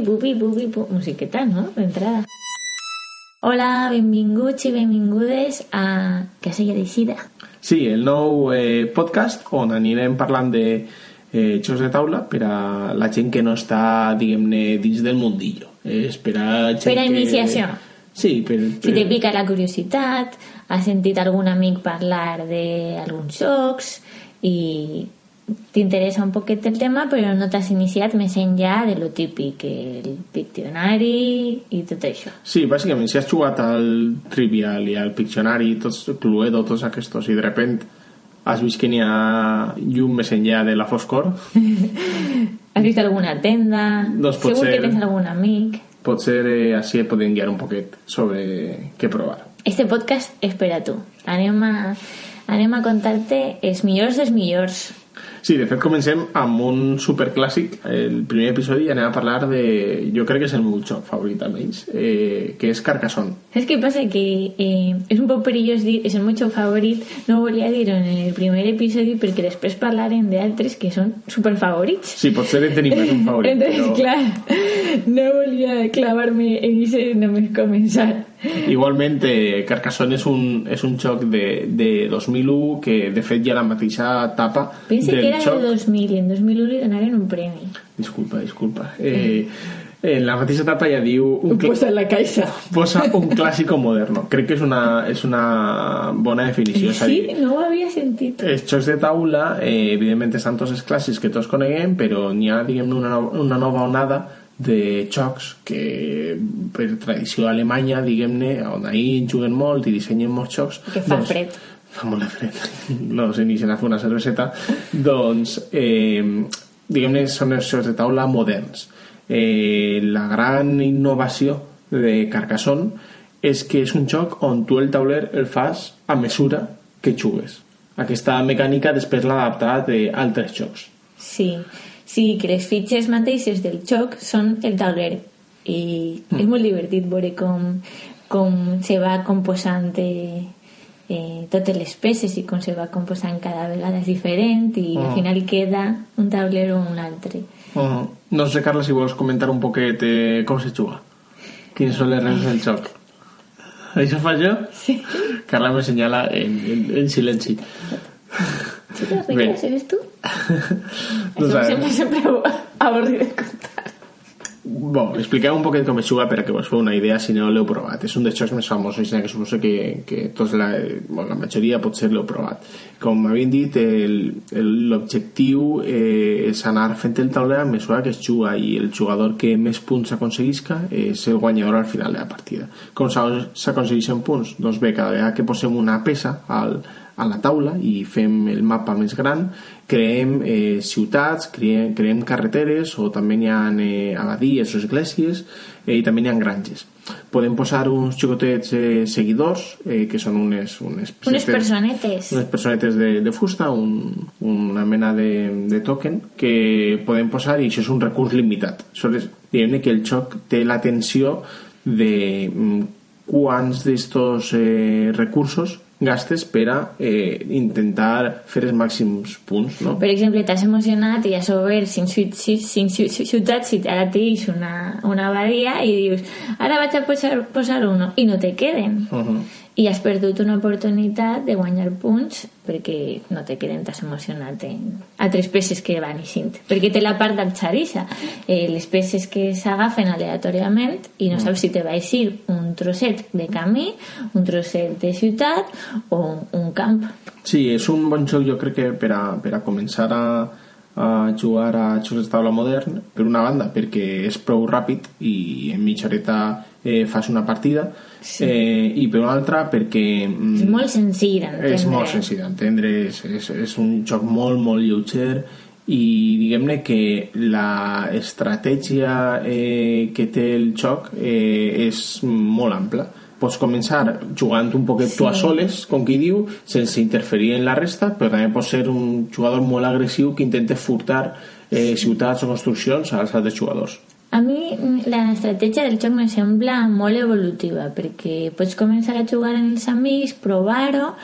Bubi, bubi, bubi, bubi. Musiqueta, no? D'entrada. Hola, benvinguts i benvingudes a Casella d'Eixida. Sí, el nou eh, podcast on anirem parlant de eh, jocs de taula per a la gent que no està, diguem-ne, dins del mundillo. És per a gent Per a que... iniciació. Sí, per, Si te pica la curiositat, has sentit algun amic parlar d'alguns jocs i t'interessa un poquet el tema però no t'has iniciat més enllà de lo típic, el Pictionary i tot això. Sí, bàsicament, si has jugat al Trivial i al Pictionary, tots, Cluedo, tots aquests, i de repent has vist que n'hi ha llum més enllà de la foscor, Has vist alguna tenda? Doncs Segur ser. que tens algun amic. potser eh, així et podem guiar un poquet sobre què provar. Este podcast és per a tu. Anem a, anem a contar-te els millors dels millors. Sí, de fet comencem amb un superclàssic el primer episodi anem a parlar de jo crec que és el meu joc favorit almenys eh, que és Carcassonne ¿Sabes qué pasa? Que eh, es un poco perilloso dir és el meu joc favorit, no volia dir-ho en el primer episodi perquè després parlarem d'altres que són super favorits. sí, potser en tenim més un favorit Entonces, però clar, no volia clavar-me en això només començar. igualment eh, Carcassonne és un, és un joc de, de 2001 que de fet ja la mateixa etapa Pense del que era del 2000 i en 2001 li donaren un premi. disculpa, disculpa eh, en la mateixa etapa ja diu un, cl- en la caixa. posa un clàssico moderno crec que és una, és una bona definició és a Sí, dir, no ho havia sentit. Els de taula, eh, evidentment, estan tots els clàssics que tots coneguem, però n'hi ha, diguem una, no- una nova onada de jocs que per tradició alemanya, diguem-ne, on ahir juguen molt i dissenyen molts jocs... Que fa fred. Fa molt de fred. No s'inicien a fer una cerveseta. doncs, eh, diguem-ne, són els jocs de taula moderns. Eh, la gran innovació de Carcassonne és que és un joc on tu el tauler el fas a mesura que jugues. Aquesta mecànica després l'ha adaptat d'altres jocs. Sí, sí, que les fitxes mateixes del joc són el tauler i és molt divertit veure com, com se va composant eh, eh, totes les peces i com se va composant cada vegada és diferent i al final queda un tauler o un altre. Uh No sé, Carla, si vols comentar un poquet eh, com se juga. Quines són les regles del joc. Això fa jo? Sí. Carla me senyala en, en, en silenci. Chicas, Bé. ¿reglas eres tú? No Eso sabem. siempre, siempre aburrido de contar. Bon, expliqueu un poquet com es juga per a que vos feu una idea si no l'heu provat. És un dels jocs més famosos que suposo que, que tots la, bueno, la majoria potser l'heu provat. Com havien dit, el- el- l'objectiu eh, és anar fent el tauler a mesura que es juga i el jugador que més punts aconseguisca és el guanyador al final de la partida. Com s'aconsegueixen punts? Doncs bé, cada vegada que posem una peça al, a la taula i fem el mapa més gran, creem eh, ciutats, creem, creem carreteres o també n'hi ha eh, abadies o esglésies eh, i també n'hi ha granges. Podem posar uns xicotets eh, seguidors, eh, que són unes... Unes, Unes personetes. unes personetes de, de fusta, un, una mena de, de token que podem posar i això és un recurs limitat. Aleshores, diguem que el joc té l'atenció de mm, quants d'estos eh, recursos gastes per a eh, intentar fer els màxims punts, no? Per exemple, t'has emocionat i has obert cinc, ciu- ci- cinc ciu- ciu- ciutats i ara tens una, una abadia i dius ara vaig a posar, posar uno i no te queden. Uh -huh. I has perdut una oportunitat de guanyar punts perquè no te queden, t'has emocionat en altres peces que van eixint. Perquè té la part d'alxarissa, eh, les peces que s'agafen aleatòriament i no saps si te va eixir un trosset de camí, un trosset de ciutat o un camp. Sí, és un bon joc jo crec que per a, per a començar a, a jugar a jocs de taula modern per una banda perquè és prou ràpid i en mitja horeta eh, fas una partida Sí. eh, i per una altra perquè mm, És molt senzill d'entendre. és molt senzill d'entendre és, és, és un joc molt molt lleuger i diguem-ne que la estratègia eh, que té el joc eh, és molt ampla pots començar jugant un poquet tu a Sí. soles, com qui diu, sense interferir en la resta, però també pots ser un jugador molt agressiu que intenta furtar eh, ciutats o construccions als altres jugadors. A mi l'estratègia del joc me sembla molt evolutiva perquè pots començar a jugar amb els amics, provar-ho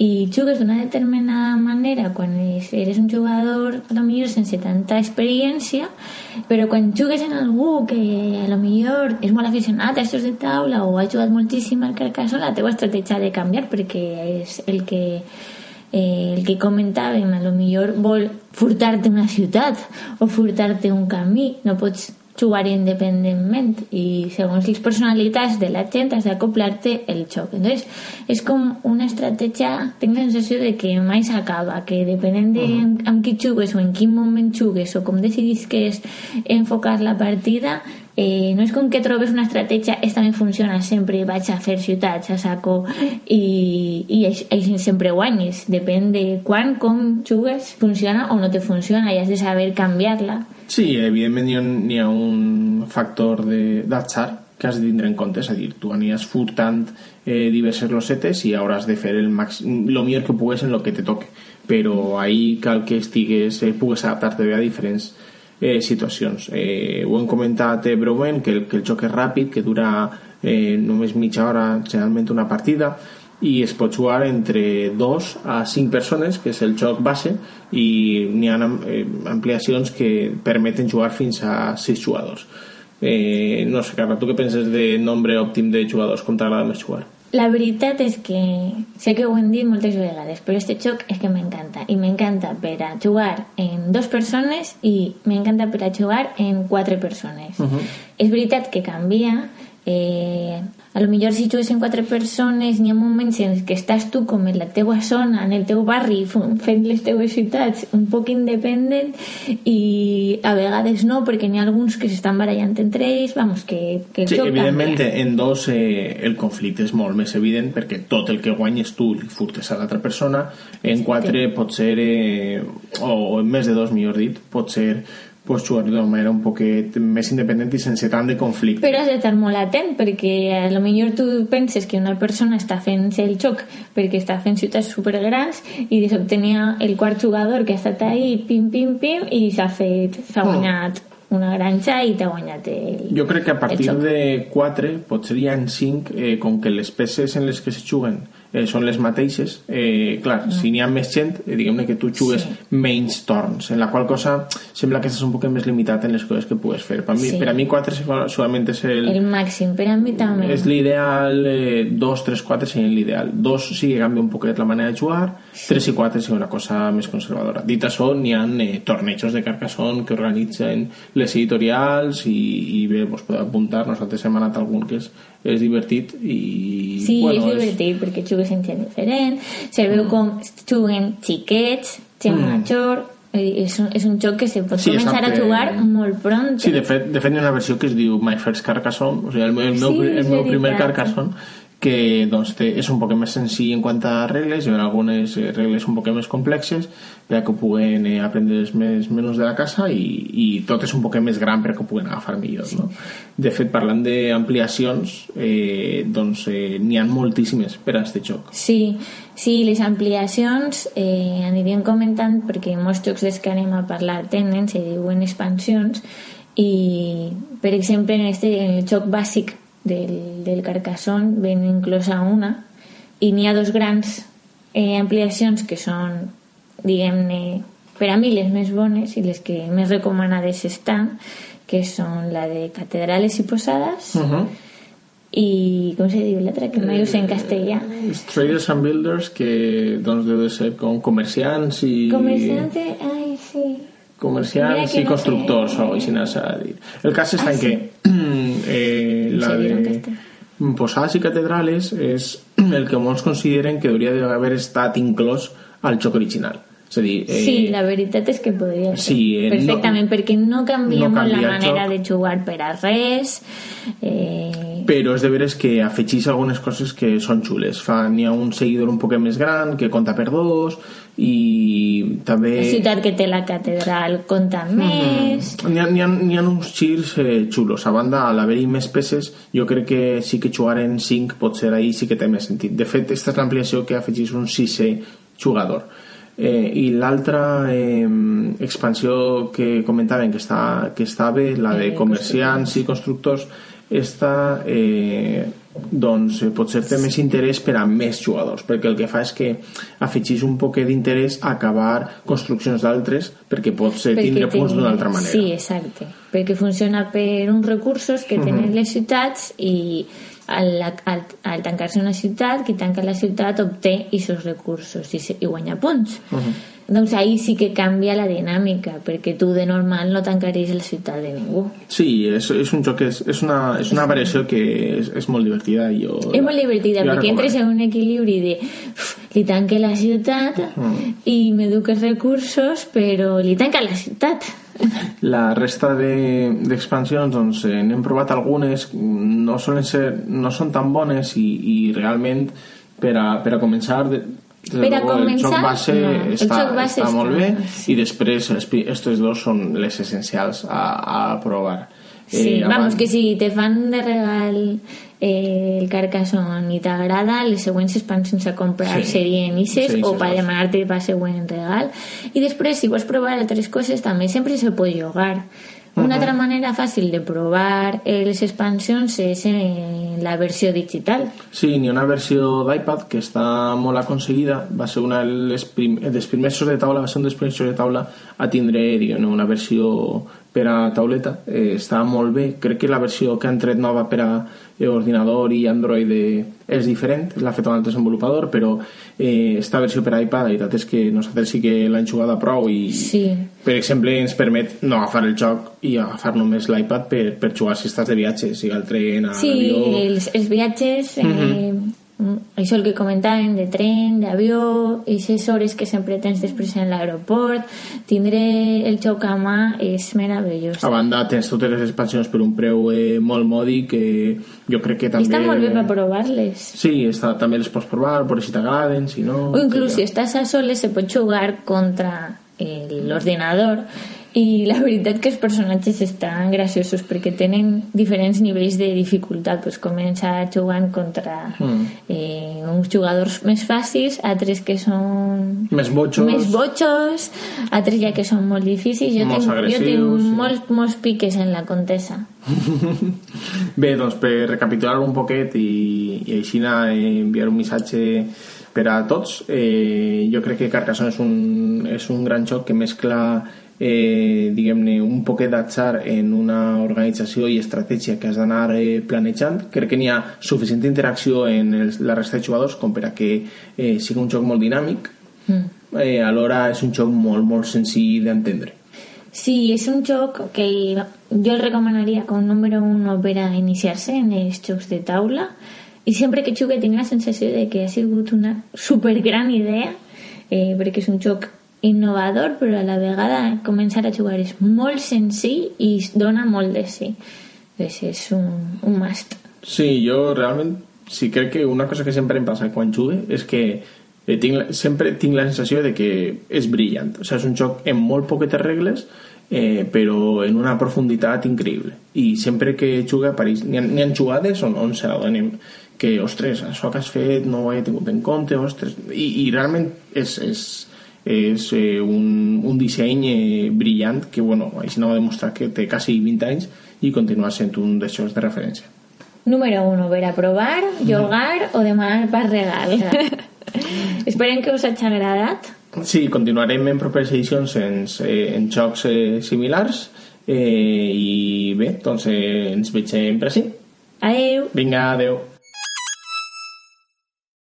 i jugues d'una determinada manera quan eres un jugador a lo millor sense tanta experiència però quan jugues amb algú que a lo millor és molt aficionat a estos de taula o ha jugat moltíssim al Carcassonne la teva estratègia ha de canviar perquè és el que eh, el que comentàvem, a lo millor vol furtar-te una ciutat o furtar-te un camí, no pots jugar independentment i segons les personalitats de la gent has d'acoplar-te el xoc entonces és com una estratègia tinc la sensació de que mai s'acaba que depenent de uh -huh. qui jugues o en quin moment jugues o com decidis que és enfocar la partida eh, no és com que trobes una estratègia esta me funciona sempre vaig a fer ciutats a saco i, i així sempre guanyes. Depèn de quan, com jugues funciona o no te funciona i has de saber canviar-la. Sí, evidentment hi ha, ha un factor d'atzar que has de tindre en compte, és a dir, tu anies furtant eh, diverses losetes i hauràs de fer el, màxim, lo millor que pugues en lo que te toque. Però ahí cal que estigues eh, pugues adaptar-te bé a diferents eh, situacions eh, ho hem comentat eh, breument que el, que el joc és ràpid que dura eh, només mitja hora generalment una partida i es pot jugar entre 2 a 5 persones, que és el joc base, i n'hi ha eh, ampliacions que permeten jugar fins a 6 jugadors. Eh, no sé, Carla, tu què penses de nombre òptim de jugadors? Com t'agrada més jugar? La veritat és que sé que ho hem dit moltes vegades, però este joc és que m'encanta. I m'encanta per a jugar en dos persones i m'encanta per a jugar en quatre persones. Uh -huh. És veritat que canvia, eh, a lo millor si jugues en quatre persones n'hi ha moments en què estàs tu com en la teua zona, en el teu barri fent les teues ciutats un poc independent i a vegades no perquè n'hi ha alguns que s'estan barallant entre ells vamos, que, que sí, evidentment canvia. en dos eh, el conflicte és molt més evident perquè tot el que guanyes tu li furtes a l'altra persona en quatre pot ser eh, o, o en més de dos millor dit pot ser pues, d'una manera un poquet més independent i sense tant de conflicte. Però has d'estar molt atent perquè a lo millor tu penses que una persona està fent el xoc perquè està fent ciutats supergrans i de sobte el quart jugador que ha estat ahí pim pim pim i s'ha fet s'ha guanyat mm una granja i t'ha guanyat el Jo crec que a partir de 4 potser hi ha 5 eh, com que les peces en les que se juguen eh, són les mateixes eh, clar, mm. si n'hi ha més gent eh, diguem-ne que tu jugues sí. menys torns en la qual cosa sembla que estàs un poc més limitat en les coses que pugues fer per, mi, sí. per a mi 4 solament és el, el màxim, per a mi també és l'ideal, eh, 2, 3, 4 serien l'ideal 2 sí que canvia un poquet la manera de jugar sí. 3 i 4 seria una cosa més conservadora dit això, n'hi ha eh, tornejos de Carcassonne que organitzen les editorials i, i bé, vos podeu apuntar nosaltres hem anat algun que és és divertit i... Sí, bueno, és divertit és... perquè jugues en gent diferent, se veu mm. com juguen xiquets, gent mm. major, és un, és un joc que se pot sí, començar a jugar molt pront. Sí, de fet, de fet hi ha una versió que es diu My First Carcassonne, o sigui, el, el, meu, sí, el meu primer Carcassonne, que doncs, té, és un poc més senzill en quant a regles, hi ha algunes eh, regles un poc més complexes per que puguen eh, aprendre els més menús de la casa i, i tot és un poc més gran per que ho puguen agafar millor sí. no? de fet parlant d'ampliacions eh, doncs eh, n'hi ha moltíssimes per a aquest joc sí, sí les ampliacions eh, aniríem comentant perquè molts jocs dels que anem a parlar tenen, se diuen expansions i per exemple en, este, en el joc bàsic del, del Carcassonne ven inclosa una. I n'hi ha dos grans eh, ampliacions que són diguem-ne per a mi les més bones i les que més recomanades estan que són la de catedrales i posades uh -huh. i com se diu l'altra que mai sé en castellà. Traders and Builders que doncs deu de ser com comerciants i comerciants, ai sí comerciants i constructors o així s'ha dir el cas està ah, en sí. que eh, la de posades i catedrales és el que molts consideren que hauria d'haver estat inclòs al joc original. És a dir, eh, sí, la veritat és que podria ser. sí, eh, perfectament, no, perquè no canvia no la manera de jugar per a res eh... però és de veres que afegeix algunes coses que són xules. Fa, n'hi ha un seguidor un poc més gran que compta per dos i també... La ciutat que té la catedral compta mm. més... N'hi ha, ha, ha uns xirs eh, xulos. A banda, a l'haver-hi més peces, jo crec que sí que jugar en 5 pot ser ahir sí que té més sentit. De fet, aquesta és l'ampliació que afegís un sisè jugador. Eh, I l'altra eh, expansió que comentaven que està, que està bé, la de Eh, comerciants i constructors, està eh, doncs eh, potser té més interès per a més jugadors perquè el que fa és que afegeix un poquet d'interès a acabar construccions d'altres perquè pots eh, tindre punts d'una altra manera Sí, exacte. Perquè funciona per uns recursos que tenen les ciutats i al, al, al tancar-se una ciutat, qui tanca la ciutat obté aquests recursos i, se- i guanya punts. Doncs ahí sí que canvia la dinàmica, perquè tu de normal no tancaries la ciutat de ningú. Sí, és, és un joc és, és, una, és una variació que és, és molt divertida jo, És molt divertida, perquè entres en un equilibri de uf, li tanque la ciutat i m'educa els recursos, però li tanca la ciutat. La resta de- d'expansions, doncs, eh, n'hem provat algunes, no, solen ser, no són tan bones i, i realment per a, per a començar... Per a luego, el començar, joc base, no, el està, joc base està molt bé està- sí. i després estos dos són les essencials a, a provar. Sí, vamos, abans- que si te fan de regal eh, el Carcassonne i t'agrada, les següents expansions a comprar Sí. serien Ises Sí, o per demanar-te per següent regal. I després, si vols provar altres coses, també sempre se pot jugar. Una altra manera fàcil de provar les expansions és en la versió digital. Sí, ha una versió d'iPad que està molt aconseguida. Va ser una dels primers de taula, va ser un dels primers de taula a tindre diguem una versió per a tauleta. Eh, està molt bé. Crec que la versió que han tret nova per a eh, ordinador i Android eh, és diferent, l'ha fet un altre desenvolupador, però eh, esta versió per a iPad, la veritat és que nosaltres sí que l'hem jugat a prou i, Sí. per exemple, ens permet no agafar el joc i agafar només l'iPad per, per jugar si estàs de viatge, sigui al tren, a Sí, l'avió... els, els viatges, eh, això el que comentàvem de tren, d'avió, aquestes hores que sempre tens després en l'aeroport, tindre el joc a mà és meravellós. A banda, tens totes les expansions per un preu eh, molt mòdic que jo crec que també... està molt bé per provar-les. Sí, està, també les pots provar, per si t'agraden, si no... O inclús si estàs a soles se pot jugar contra l'ordinador i la veritat que els personatges estan graciosos perquè tenen diferents nivells de dificultat pues comença jugant contra Mm. eh, uns jugadors més fàcils altres que són Més botxos... més botxos altres ja que són molt difícils jo, Molts tinc, jo tinc sí. molts, molts piques en la contesa Bé, doncs per recapitular un poquet i, i així anar a enviar un missatge per a tots, eh, jo crec que Carcassonne és un, és un gran joc que mescla eh, diguem-ne un poquet d'atzar en una organització i estratègia que has d'anar eh, planejant. Crec que n'hi ha suficient interacció en els, la resta de jugadors com per a que eh, sigui un joc molt dinàmic. Mm. eh, alhora és un joc molt molt senzill d'entendre. Sí, és un joc que jo el recomanaria com número uno per a iniciar-se en els jocs de taula. I sempre que jugue tinc la sensació de que ha sigut una supergran idea eh, perquè és un joc innovador però a la vegada començar a jugar és molt senzill i dona molt de sí doncs és un, un must Sí, jo realment sí crec que una cosa que sempre em passa quan jugue és que eh, tinc, sempre tinc la sensació de que és brillant. O sigui, és un joc amb molt poquetes regles, eh, però en una profunditat increïble. I sempre que jugue apareix... N'hi ha, ha jugades on, on se n'adonen que, ostres, això que has fet no ho he tingut en compte, ostres... I, i realment és, és, és eh, un, un disseny eh, brillant que, bueno, així no va demostrar que té quasi 20 anys i continua sent un dels jocs de referència. Número uno, ver a provar, jugar o demanar per regal. Esperem que us hagi agradat. Sí, continuarem en properes edicions en, eh, en jocs eh, similars eh, i bé, doncs eh, ens veiem per així. Adeu! Vinga, adeu.